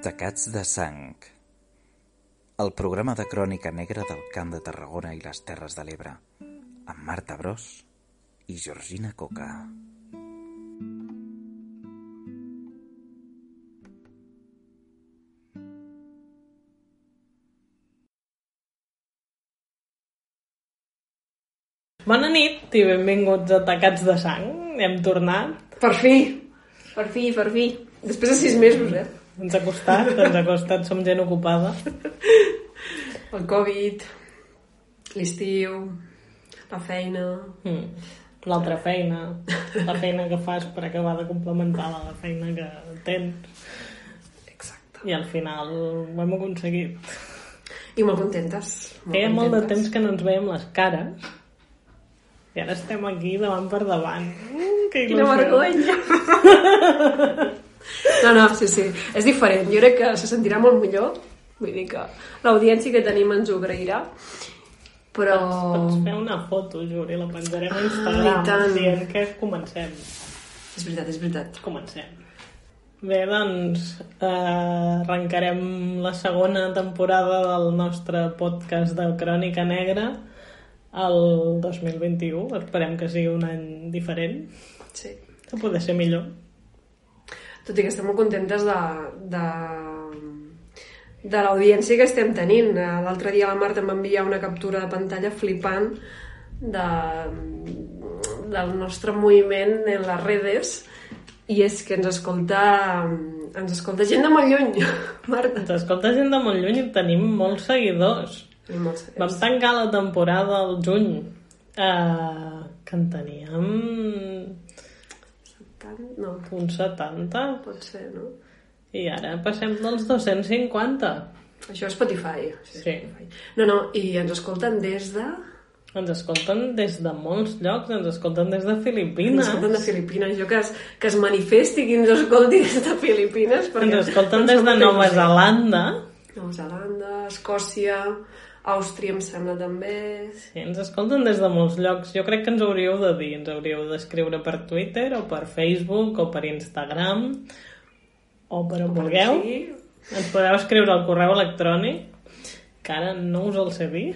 Tacats de sang. El programa de crònica negra del Camp de Tarragona i les Terres de l'Ebre, amb Marta Bros i Georgina Coca. Bona nit i benvinguts a Tacats de Sang. Hem tornat. Per fi, per fi, per fi. Després de sis mesos, eh? Ens ha costat, ens ha costat, som gent ocupada. El Covid, l'estiu, la feina... Mm. L'altra feina, la feina que fas per acabar de complementar la feina que tens. Exacte. I al final ho hem aconseguit. I molt contentes. Molt Feia molt de contentes. temps que no ens veiem les cares i ara estem aquí davant per davant. Mm, que Quina vergonya! No, no, sí, sí. És diferent. Jo crec que se sentirà molt millor. Vull dir que l'audiència que tenim ens ho agrairà. Però... Pots fer una foto, Juri, la penjarem a i Instagram tant. dient que comencem. És veritat, és veritat. Comencem. Bé, doncs, eh, arrencarem la segona temporada del nostre podcast de Crònica Negra el 2021. Esperem que sigui un any diferent, Sí. que pot ser millor. Tot i que estem molt contentes de, de, de l'audiència que estem tenint. L'altre dia la Marta em va enviar una captura de pantalla flipant de, del nostre moviment en les redes i és que ens escolta ens escolta gent de molt lluny, Marta. Ens escolta gent de molt lluny i tenim molts seguidors. I molts Vam tancar la temporada al juny, eh, que en teníem Tant, no, uns 70, pot ser, no? i ara passem dels 250. Això és Spotify. Sí. No, no, i ens escolten des de... Ens escolten des de molts llocs, ens escolten des de Ens Filipines. escolten de Filipines. Jo que es, que es manifesti qui ens escolti des de Filipines. perquè Ens escolten ens des de Nova. Zelanda. Nova Zelanda, Escòcia, Àustria, em sembla també. Sí, ens escolten des de molts llocs. Jo crec que ens hauríeu de dir, ens hauríeu d'escriure per Twitter o per Facebook o per Instagram o per on vulgueu. Sí. Ens podeu escriure al correu electrònic, que ara no us el sé dir.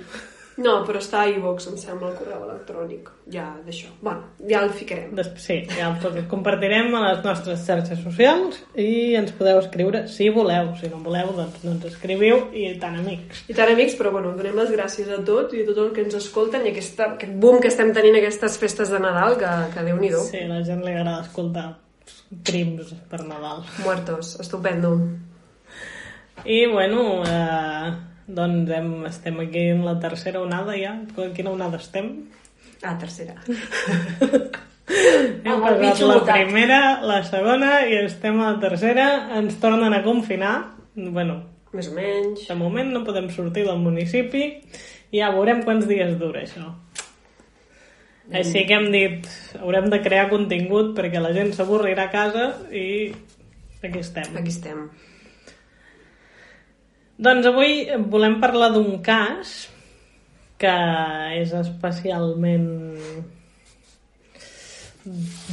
No, però està a iVox, em sembla, el correu electrònic. Ja, d'això. Bueno, ja el ficarem. Sí, ja el compartirem a les nostres xarxes socials i ens podeu escriure si voleu. Si no voleu, doncs no ens escriviu i tant amics. I tant, amics, però bueno, donem les gràcies a tot i a tot el que ens escolten i aquesta, aquest boom que estem tenint aquestes festes de Nadal, que, que déu-n'hi-do. Sí, la gent li agrada escoltar crims per Nadal. Muertos, estupendo. I, bueno, eh, doncs hem, estem aquí en la tercera onada ja. En quina onada estem? Ah, tercera. Hem Amb passat la mutat. primera, la segona i estem a la tercera. Ens tornen a confinar. Bueno, Més o menys. de moment no podem sortir del municipi i ja veurem quants dies dura això. Així que hem dit, haurem de crear contingut perquè la gent s'avorrirà a casa i aquí estem. Aquí estem. Doncs avui volem parlar d'un cas que és especialment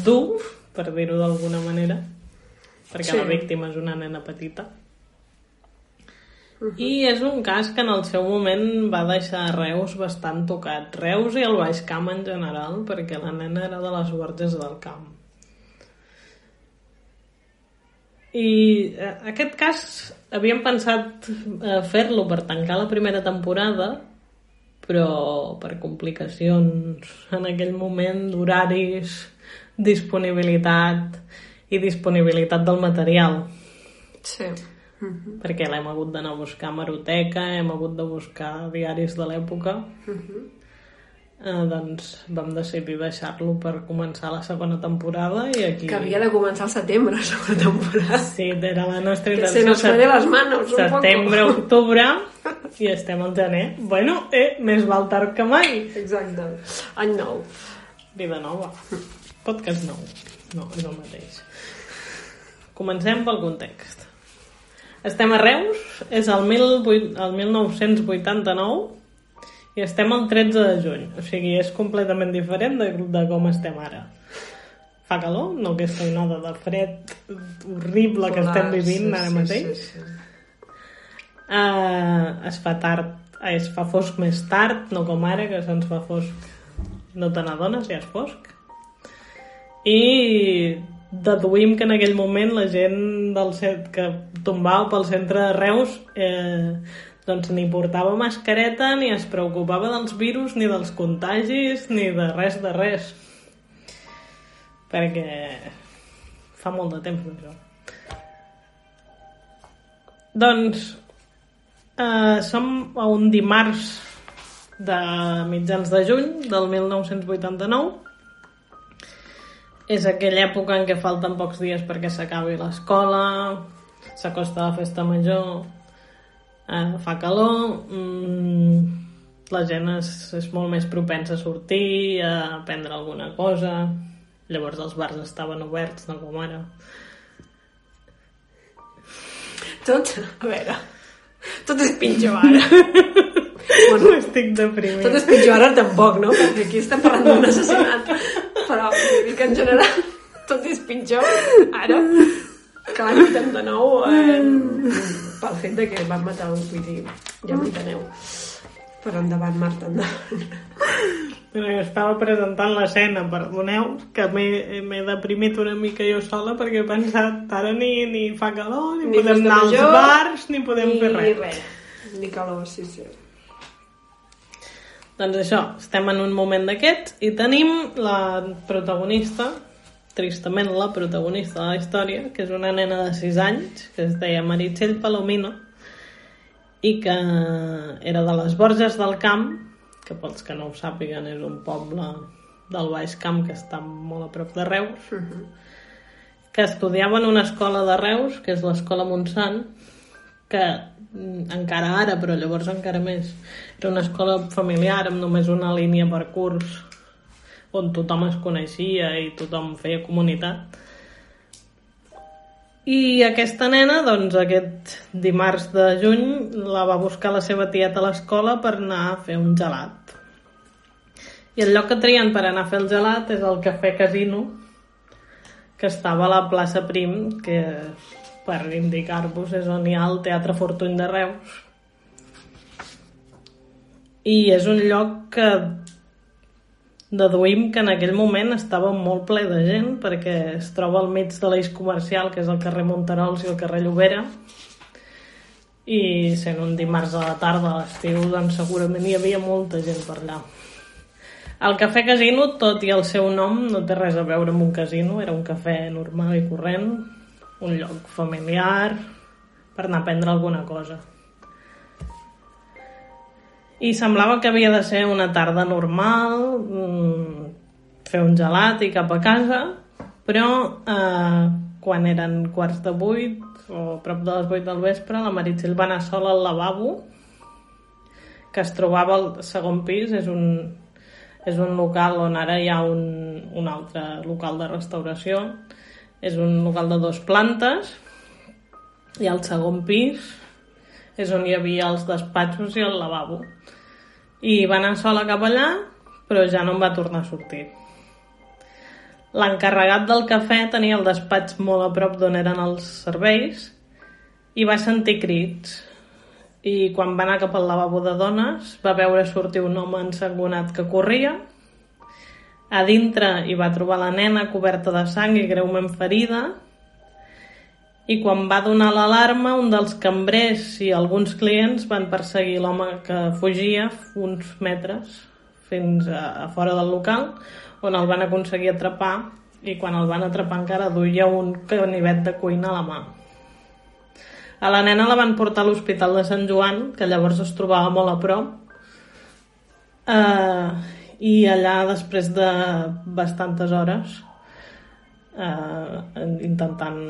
dur, per dir-ho d'alguna manera, perquè Sí. la víctima és una nena petita. I és un cas que en el seu moment va deixar Reus bastant tocat. Reus i el Baix Camp en general, perquè la nena era de les Borges del Camp. I eh, aquest cas havíem pensat eh, fer-lo per tancar la primera temporada, però per complicacions en aquell moment d'horaris, disponibilitat i disponibilitat del material Sí. perquè l'hem hagut d'anar a buscar a Maroteca, hem hagut de buscar diaris de l'època. Eh, doncs vam decidir deixar-lo per començar la segona temporada i aquí... Que havia de començar al setembre, la segona temporada. Sí, era la nostra Que intenció. se nos fue de las manos un Setembre, poco. octubre i estem al gener. Bueno, eh, més val tard que mai. Exacte. Any nou. Vida nova. Podcast nou. No, és el mateix. Comencem pel context. Estem a Reus, és el, 18, el 1989 i estem el 13 de juny. O sigui, és completament diferent de, de com estem ara. Fa calor, no aquesta onada de fred horrible que estem vivint ara mateix. Sí, sí, sí. eh, es fa tard, eh, es fa fosc més tard, no com ara, que se'ns fa fosc no te n'adones, ja és fosc. I deduïm que en aquell moment la gent del set que tombava pel centre de Reus eh, doncs ni portava mascareta, ni es preocupava dels virus, ni dels contagis, ni de res de res. Perquè fa molt de temps d'això. Doncs eh, som a un dimarts de mitjans de juny del 1989 és aquella època en què falten pocs dies perquè s'acabi l'escola, s'acosta la festa major, eh, fa calor, mm, la gent és, és molt més propensa a sortir, a prendre alguna cosa, llavors els bars estaven oberts, no com ara. Tot, a veure, tot és pitjor ara. Bueno, estic deprimit. Tot és pitjor ara tampoc, no? Perquè aquí estem parlant d'un assassinat. Però vull dir que en general tot és pitjor ara que l'any 89 eh, pel fet de que van matar un vull dir, ja m'enteneu. Però endavant, Marta, endavant. Jo estava presentant l'escena, perdoneu, que m'he deprimit una mica jo sola perquè he pensat ara ni, ni fa calor, ni, Ni podem anar als major, bars, ni podem fer Ni res. res. Ni calor, sí, sí. Doncs això, estem en un moment d'aquests i tenim la protagonista, tristament la protagonista de la història, que és una nena de 6 anys, que es deia Meritxell Palomino, i que era de les Borges del Camp, que pels que no ho sàpiguen és un poble del Baix Camp que està molt a prop de Reus, que estudiava en una escola de Reus, que és l'escola Montsant, que encara ara, però llavors encara més, era una escola familiar amb només una línia per curs on tothom es coneixia i tothom feia comunitat. I aquesta nena, doncs, aquest dimarts de juny, la va buscar la seva tieta a l'escola per anar a fer un gelat. I el lloc que trien per anar a fer el gelat és el Cafè Casino, que estava a la plaça Prim, que per indicar-vos és on hi ha el Teatre Fortuny de Reus. I és un lloc que deduïm que en aquell moment estava molt ple de gent perquè es troba al mig de l'eix comercial que és el carrer Monterols i el carrer Llobera. I sent un dimarts a la tarda a l'estiu doncs segurament hi havia molta gent per allà. El cafè casino, tot i el seu nom, no té res a veure amb un casino, era un cafè normal i corrent, un lloc familiar, per anar a prendre alguna cosa. I semblava que havia de ser una tarda normal, mm, fer un gelat i cap a casa, però eh, quan eren quarts de vuit o prop de les vuit del vespre, la Meritxell va anar sola al lavabo, que es trobava al segon pis, és un, és un local on ara hi ha un, un altre local de restauració, és un local de dos plantes, i al segon pis és on hi havia els despatxos i el lavabo. I va anar sola cap allà, però ja no en va tornar a sortir. L'encarregat del cafè tenia el despatx molt a prop d'on eren els serveis i va sentir crits. I quan va anar cap al lavabo de dones va veure sortir un home ensangonat que corria. A dintre hi va trobar la nena coberta de sang i greument ferida i quan va donar l'alarma, un dels cambrers i alguns clients van perseguir l'home que fugia uns metres fins a, a fora del local, on el van aconseguir atrapar i quan el van atrapar encara duia un canivet de cuina a la mà. A la nena la van portar a l'Hospital de Sant Joan, que llavors es trobava molt a prop, eh, i allà, després de bastantes hores, eh, intentant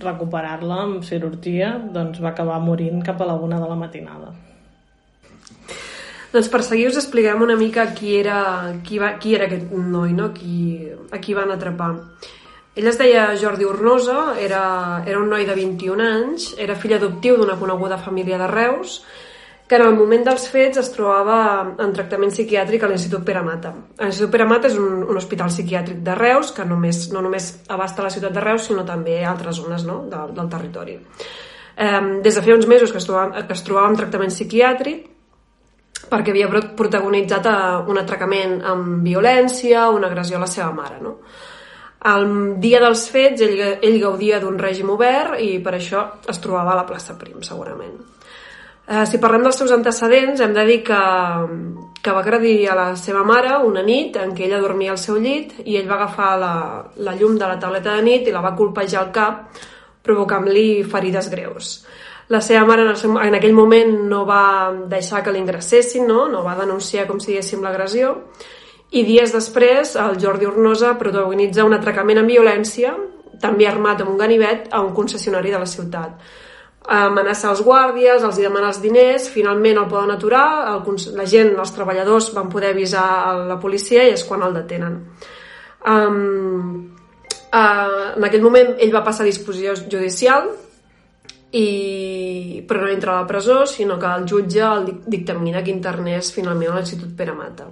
recuperar-la amb cirurgia, doncs va acabar morint cap a la una de la matinada. Doncs per seguir us expliquem una mica qui era, qui va, qui era aquest noi, no? qui, a qui van atrapar. Ell es deia Jordi Ornosa, era, era un noi de 21 anys, era fill adoptiu d'una coneguda família de Reus, que en el moment dels fets es trobava en tractament psiquiàtric a l'Institut Pere Mata. L'Institut Pere Mata és un, un hospital psiquiàtric de Reus que només, no només abasta la ciutat de Reus, sinó també altres zones no? de, del territori. eh, des de feia uns mesos que es, trobava, que es trobava en tractament psiquiàtric perquè havia pro- protagonitzat eh, un atracament amb violència, una agressió a la seva mare. No? El dia dels fets ell, ell gaudia d'un règim obert i per això es trobava a la plaça Prim, segurament. Eh, si parlem dels seus antecedents, hem de dir que, que va agredir a la seva mare una nit en què ella dormia al seu llit i ell va agafar la, la llum de la tauleta de nit i la va colpejar al cap, provocant-li ferides greus. La seva mare en, el seu, en aquell moment no va deixar que l'ingressessin, no? no va denunciar, com si diguéssim, l'agressió, i dies després el Jordi Ornosa protagonitza un atracament amb violència, també armat amb un ganivet, a un concessionari de la ciutat amenaça els guàrdies, els hi demana els diners, finalment el poden aturar, el, la gent, els treballadors van poder avisar a la policia i és quan el detenen. Um, uh, en aquell moment ell va passar a disposició judicial i, però no entra a la presó, sinó que el jutge el dic- dictamina que internés finalment a l'Institut Pere Mata.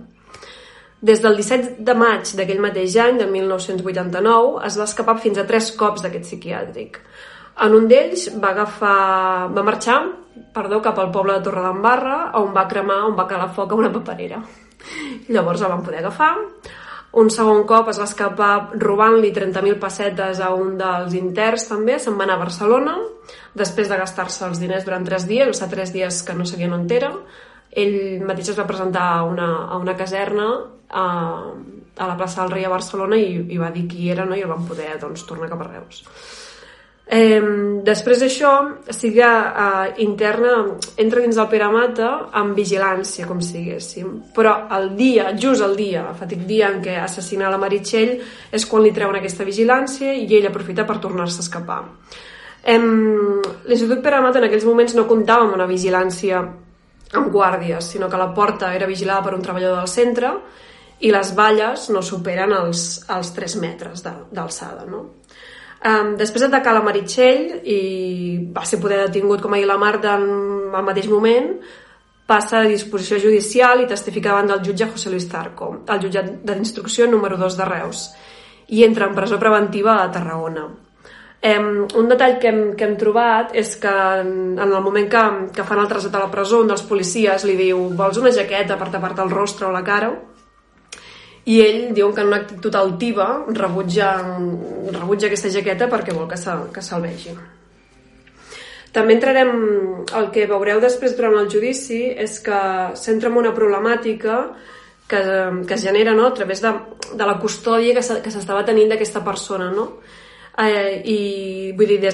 Des del 17 de maig d'aquell mateix any, de 1989, es va escapar fins a tres cops d'aquest psiquiàtric. En un d'ells va agafar, va marxar, perdó, cap al poble de Torredembarra, on va cremar, on va calar foc a una paperera. Llavors el van poder agafar. Un segon cop es va escapar robant-li 30.000 pessetes a un dels interns també, se'n va anar a Barcelona, després de gastar-se els diners durant tres dies, o sigui, tres dies que no sabia on era, ell mateix es va presentar a una, a una caserna a, a la plaça del Rei a Barcelona i, i va dir qui era no? i el van poder doncs, tornar cap a Reus. Eh, després d'això, sigui eh, interna, entra dins del Pere Mata amb vigilància, com si diguéssim. Però el dia, just el dia, el fatic dia en què assassina la Meritxell, és quan li treuen aquesta vigilància i ell aprofita per tornar-se a escapar. Em, L'Institut Pere Mata en aquells moments no comptava amb una vigilància amb guàrdies, sinó que la porta era vigilada per un treballador del centre i les valles no superen els, els 3 metres d'alçada, no? Um, després d'atacar la Meritxell i va ser poder detingut com ahir la Marta en el mateix moment, passa a disposició judicial i testifica davant del jutge José Luis Zarco, el jutjat d'instrucció número 2 de Reus, i entra en presó preventiva a Tarragona. Um, un detall que hem, que hem trobat és que en, en el moment que, que fan el trasllat a la presó, un dels policies li diu vols una jaqueta per tapar-te el rostre o la cara? I ell diu que en una actitud altiva rebutja, rebutja aquesta jaqueta perquè vol que se'l que se vegi. També entrarem... El que veureu després durant el judici és que s'entra en una problemàtica que, que es genera no? a través de, de la custòdia que s'estava tenint d'aquesta persona. No? Eh, I vull dir,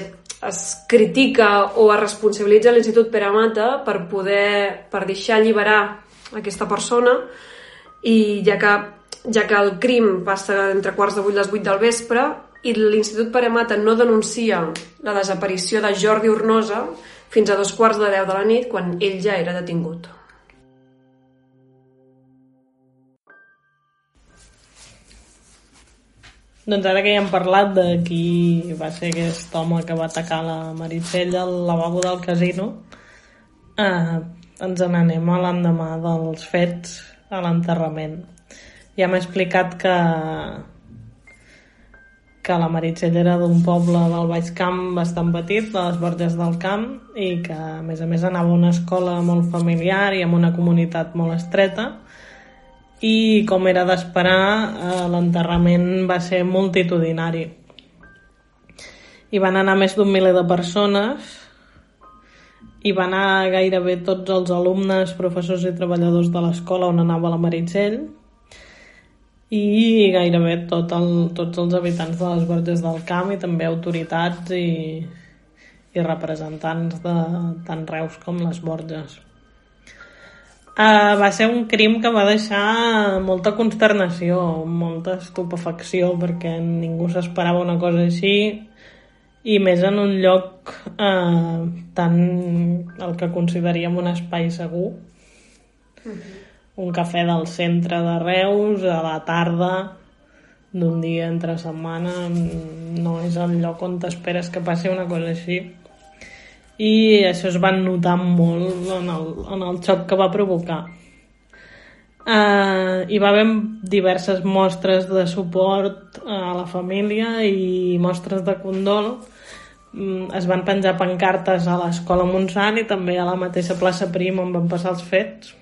es critica o es responsabilitza l'Institut Pere Mata per poder per deixar alliberar aquesta persona i ja que, ja que el crim passa entre quarts de vuit i les vuit del vespre i l'Institut Pere Mata no denuncia la desaparició de Jordi Ornosa fins a dos quarts de deu de la nit quan ell ja era detingut. Doncs ara que ja hem parlat de qui va ser aquest home que va atacar la Meritxell al lavabo del casino, eh, ens n'anem a l'endemà dels fets a l'enterrament. Ja m'he explicat que que la Meritxell era d'un poble del Baix Camp bastant petit, de les Borges del Camp, i que, a més a més, anava a una escola molt familiar i amb una comunitat molt estreta, i com era d'esperar eh, l'enterrament va ser multitudinari. I van anar més d'un miler de persones i van anar gairebé tots els alumnes, professors i treballadors de l'escola on anava la Meritxell i gairebé tot el, tots els habitants de les Borges del Camp i també autoritats i, i representants de tant Reus com les Borges. Uh, va ser un crim que va deixar molta consternació, molta estupefacció, perquè ningú s'esperava una cosa així, i més en un lloc uh, tan el que consideraríem un espai segur. Un cafè del centre de Reus, a la tarda, d'un dia entre setmana, no és el lloc on t'esperes que passi una cosa així. I això es va notar molt en el, en el xoc que va provocar. Uh, hi va haver diverses mostres de suport a la família i mostres de condol. Mm, es van penjar pancartes a l'escola Montsant i també a la mateixa plaça Prim on van passar els fets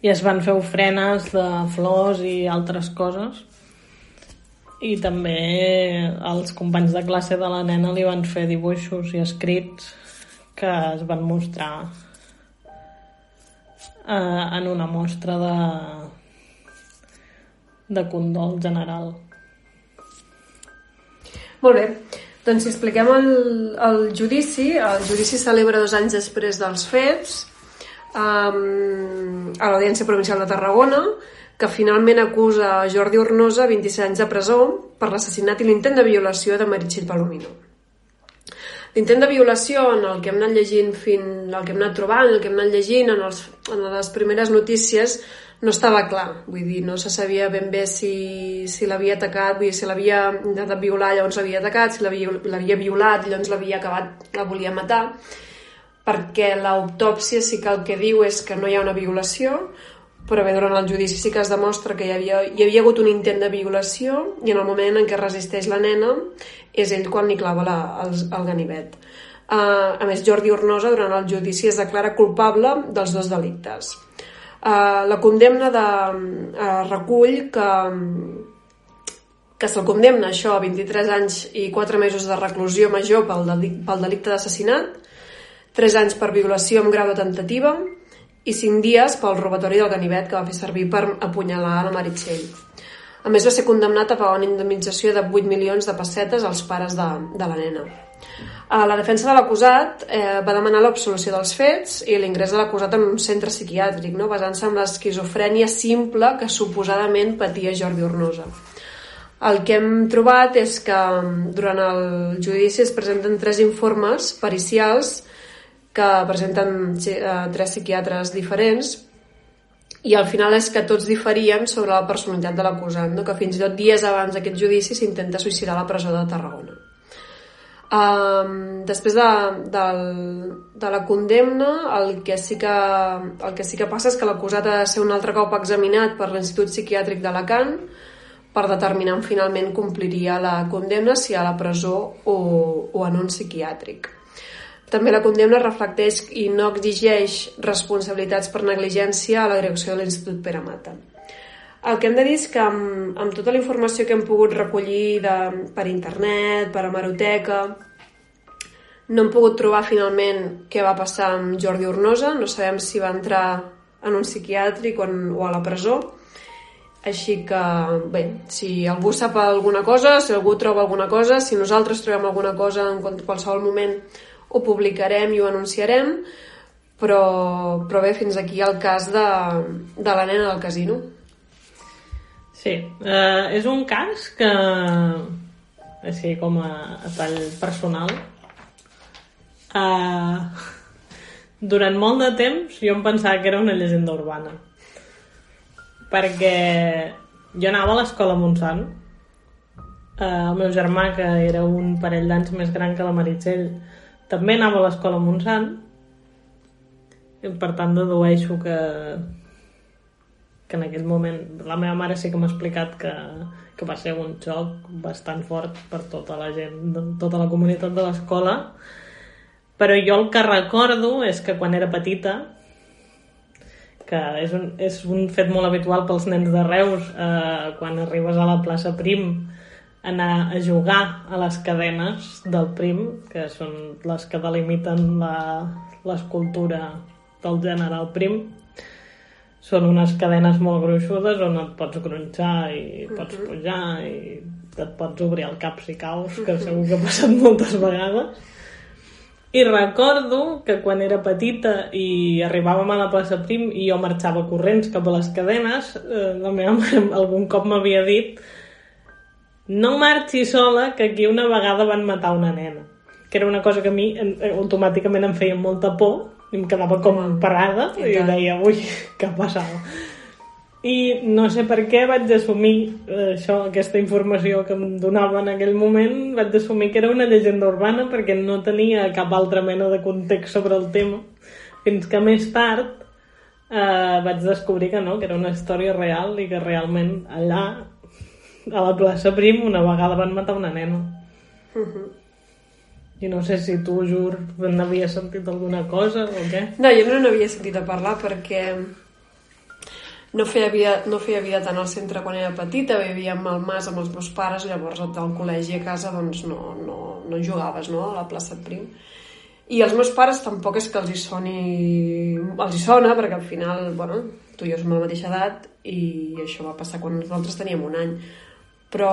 i es van fer ofrenes de flors i altres coses i també els companys de classe de la nena li van fer dibuixos i escrits que es van mostrar eh, en una mostra de de condol general. Molt bé. Doncs si expliquem el, el judici, el judici celebra dos anys després dels fets um, a l'Audiència Provincial de Tarragona, que finalment acusa Jordi Ornosa 26 anys de presó per l'assassinat i l'intent de violació de Meritxell Palomino. L'intent de violació, en el que hem anat llegint fin, el que hem anat trobant, el que hem anat llegint en, els, en les primeres notícies, no estava clar, vull dir, no se sabia ben bé si, si l'havia atacat, vull dir, si l'havia intentat violar, llavors l'havia atacat, si l'havia violat, llavors l'havia acabat, la volia matar, perquè l'autòpsia sí que el que diu és que no hi ha una violació, però bé, durant el judici sí que es demostra que hi havia, hi havia hagut un intent de violació i en el moment en què resisteix la nena és ell quan li clava la, el, el ganivet. Uh, a més, Jordi Ornosa durant el judici es declara culpable dels dos delictes. Uh, la condemna de, uh, recull que, que se'l condemna això a 23 anys i 4 mesos de reclusió major pel, delicte, pel delicte d'assassinat, 3 anys per violació amb grau de tentativa i 5 dies pel robatori del ganivet que va fer servir per apunyalar la Meritxell. A més, va ser condemnat a pagar una indemnització de 8 milions de pessetes als pares de, de la nena. Eh, la defensa de l'acusat eh, va demanar l'absolució dels fets i l'ingrés de l'acusat en un centre psiquiàtric, no? basant-se en l'esquizofrènia simple que suposadament patia Jordi Ornosa. El que hem trobat és que mm, durant el judici es presenten tres informes pericials que presenten eh, tres psiquiatres diferents i al final és que tots diferien sobre la personalitat de l'acusat, no? que fins i tot dies abans d'aquest judici s'intenta suïcidar a la presó de Tarragona. Um, després de, de, de la condemna, el que, sí que, el que sí que passa és que l'acusat ha de ser un altre cop examinat per l'Institut Psiquiàtric d'Alacant per determinar on finalment compliria la condemna, si a la presó o, o en un psiquiàtric. També la condemna reflecteix i no exigeix responsabilitats per negligència a la direcció de l'Institut Pere Mata. El que hem de dir és que amb, amb tota la informació que hem pogut recollir de, per internet, per hemeroteca, no hem pogut trobar finalment què va passar amb Jordi Ornosa, no sabem si va entrar en un psiquiàtric o, en, o a la presó, així que, bé, si algú sap alguna cosa, si algú troba alguna cosa, si nosaltres trobem alguna cosa en qualsevol moment ho publicarem i ho anunciarem, però, però bé, fins aquí el cas de, de la nena del casino. Sí, uh, és un cas que, així com a, a tall personal, uh, durant molt de temps jo em pensava que era una llegenda urbana. Perquè jo anava a l'escola Montsant, uh, el meu germà, que era un parell d'anys més gran que la Meritxell, també anava a l'escola Montsant, i per tant dedueixo que que en aquell moment la meva mare sí que m'ha explicat que, que va ser un xoc bastant fort per tota la gent, tota la comunitat de l'escola. Però jo el que recordo és que quan era petita que és un, és un fet molt habitual pels nens de Reus eh, quan arribes a la plaça Prim anar a jugar a les cadenes del Prim que són les que delimiten l'escultura del general Prim són unes cadenes molt gruixudes on et pots gronxar i pots uh -huh. pujar i et pots obrir el cap si caus, que segur que ha passat moltes vegades. I recordo que quan era petita i arribàvem a la plaça Prim i jo marxava corrents cap a les cadenes, eh, la meva mare algun cop m'havia dit no marxi sola, que aquí una vegada van matar una nena. Que era una cosa que a mi eh, automàticament em feia molta por, i em quedava com parada i, i deia, ui, què passava? I no sé per què vaig assumir eh, això, aquesta informació que em donava en aquell moment, vaig assumir que era una llegenda urbana perquè no tenia cap altra mena de context sobre el tema, fins que més tard eh, vaig descobrir que no, que era una història real i que realment allà, a la plaça Prim, una vegada van matar una nena. Uh -huh. I no sé si tu, Jur, n'havies sentit alguna cosa o què? No, jo no n'havia sentit a parlar perquè no feia, vida, no feia vida tant al centre quan era petita, vivíem al mas amb els meus pares, llavors al col·legi a casa doncs no, no, no jugaves no? a la plaça Prim. I els meus pares tampoc és que els hi soni... Els hi sona, perquè al final, bueno, tu i jo som a la mateixa edat i això va passar quan nosaltres teníem un any. Però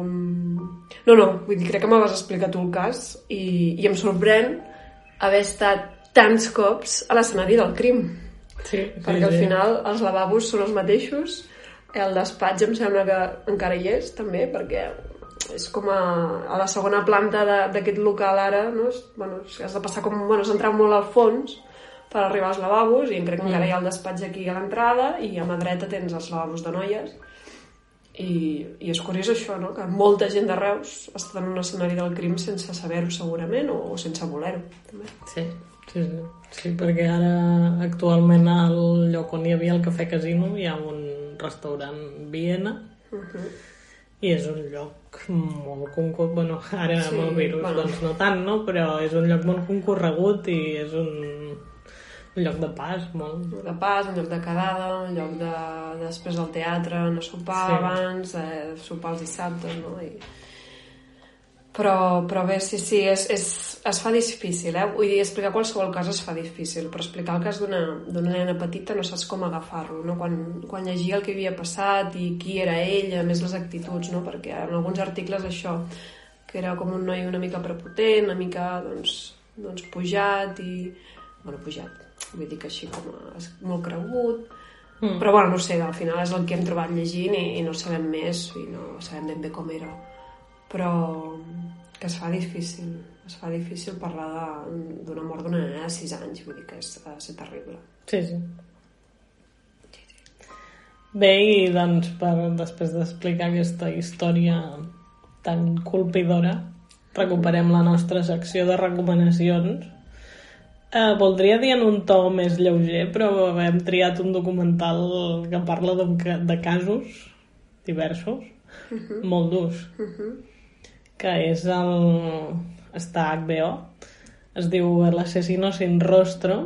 no, no, vull dir, crec que m'haves explicat tu el cas i, i em sorprèn haver estat tants cops a l'escenari del crim. Sí, sí, perquè al final els lavabos són els mateixos el despatx em sembla que encara hi és també perquè és com a, a la segona planta de- d'aquest local ara no? És- bueno, has de passar com bueno, has d'entrar molt al fons per arribar als lavabos i crec que encara hi ha el despatx aquí a l'entrada i a mà dreta tens els lavabos de noies i, i és curiós això, no? que molta gent de Reus està en un escenari del crim sense saber-ho segurament o, o sense voler-ho també. Sí, sí, sí. Sí, perquè ara actualment al lloc on hi havia el Cafè Casino hi ha un restaurant Viena i és un lloc molt concorregut, bueno, ara Sí, amb el virus bueno. doncs no tant, no? Però és un lloc molt concorregut i és un, un lloc de pas molt... Un lloc de pas, un lloc de quedada, un lloc de, després del teatre, a sopar sí. abans, eh, sopar els dissabtes, no? I... Però, però bé, sí, sí, és, és, es fa difícil, eh? Vull dir, explicar qualsevol cas es fa difícil, però explicar el cas d'una nena petita no saps com agafar-lo, no? Quan, quan llegia el que havia passat i qui era ell, a més les actituds, no? Perquè en alguns articles això, que era com un noi una mica prepotent, una mica, doncs, doncs pujat i... Bueno, pujat, vull dir que així com a, és molt cregut, Mm. però bueno, no sé, al final és el que hem trobat llegint i, i no sabem més i no sabem ben bé com era però que es fa difícil. Es fa difícil parlar de- d'una mort d'una nena de 6 anys. Vull dir que és, ha de ser terrible. Sí, sí. Bé, i doncs, per, després d'explicar aquesta història tan colpidora, recuperem la nostra secció de recomanacions. Eh, voldria dir en un to més lleuger, però hem triat un documental que parla d'un ca- de casos diversos, molt durs, que és el... està a HBO, es diu El asesino sin rostro,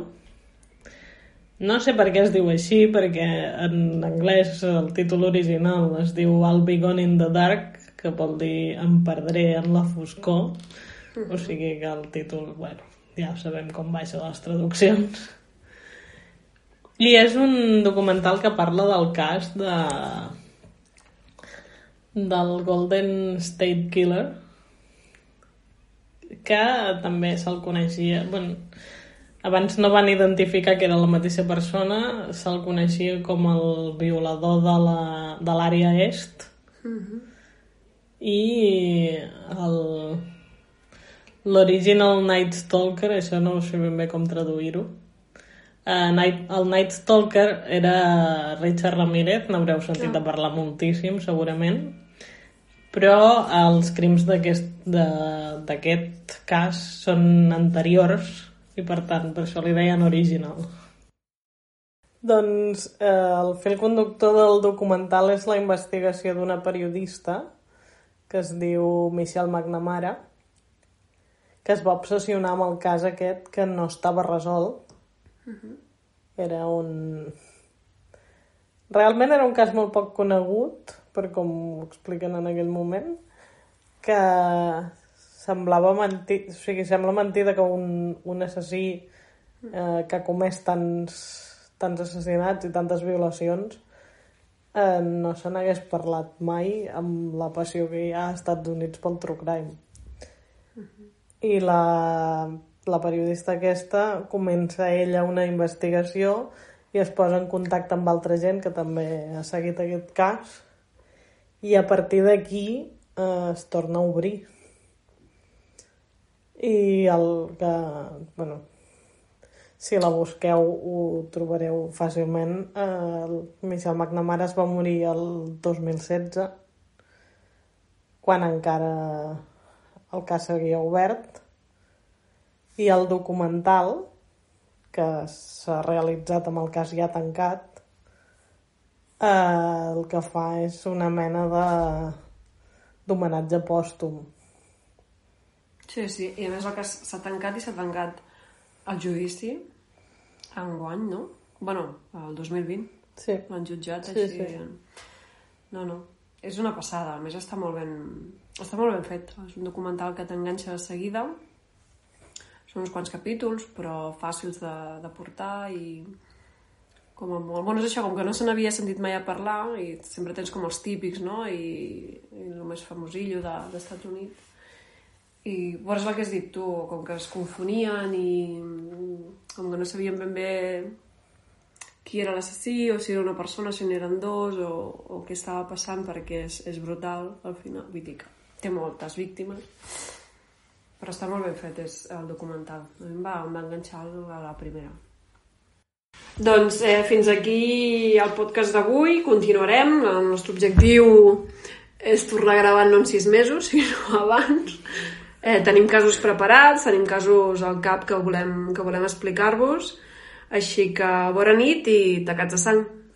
no sé per què es diu així, perquè en anglès el títol original es diu I'll be gone in the dark, que vol dir em perdré en la foscor. O sigui que el títol, bueno, ja sabem com va això de les traduccions. I és un documental que parla del cas de del Golden State Killer que també se'l coneixia bueno, abans no van identificar que era la mateixa persona se'l coneixia com el violador de la- de l'àrea est. I el l'original Night Stalker això no sé ben bé com traduir-ho uh, Night, el Night Stalker era Richard Ramírez n'haureu sentit a parlar moltíssim segurament però els crims d'aquest de- d'aquest cas són anteriors i per tant per això li deien original. Doncs eh, el fil conductor del documental és la investigació d'una periodista que es diu Michelle McNamara que es va obsessionar amb el cas aquest que no estava resolt. Era un... Realment era un cas molt poc conegut, per com ho expliquen en aquell moment, que semblava mentir, o sigui, sembla mentida que un, un assassí eh, que ha comès tants, tants assassinats i tantes violacions eh, no se n'hagués parlat mai amb la passió que hi ha als Estats Units pel true crime. I la, la periodista aquesta comença ella una investigació i es posa en contacte amb altra gent que també ha seguit aquest cas i a partir d'aquí eh, es torna a obrir. I el que, bueno, si la busqueu ho trobareu fàcilment. Eh, el Michel McNamara es va morir el 2016 quan encara el cas seguia obert i el documental que s'ha realitzat amb el cas ja tancat eh, el que fa és una mena de d'homenatge pòstum sí, Sí, i a més el cas s'ha tancat i s'ha tancat el judici enguany, no? bueno, el 2020 Sí. l'han jutjat Sí, així sí. no, no, és una passada a més està molt ben està molt ben fet és un documental que t'enganxa de seguida són uns quants capítols però fàcils de, de portar i com a molt... Bueno, és això, com que no se n'havia sentit mai a parlar i sempre tens com els típics, no? I, i el més famosillo de- Units. I bueno, és el que has dit tu, com que es confonien i com que no sabien ben bé qui era l'assassí, o si era una persona, si n'eren dos, o, o què estava passant, perquè és, és brutal al final. Vull dir que té moltes víctimes, però està molt ben fet és el documental. A mi em va, em va enganxar a la primera. Doncs eh, fins aquí el podcast d'avui. Continuarem. El nostre objectiu és tornar gravant no en sis mesos, sinó abans. Eh, tenim casos preparats, tenim casos al cap que volem, que volem explicar-vos. Així que bona nit i tacats de sang.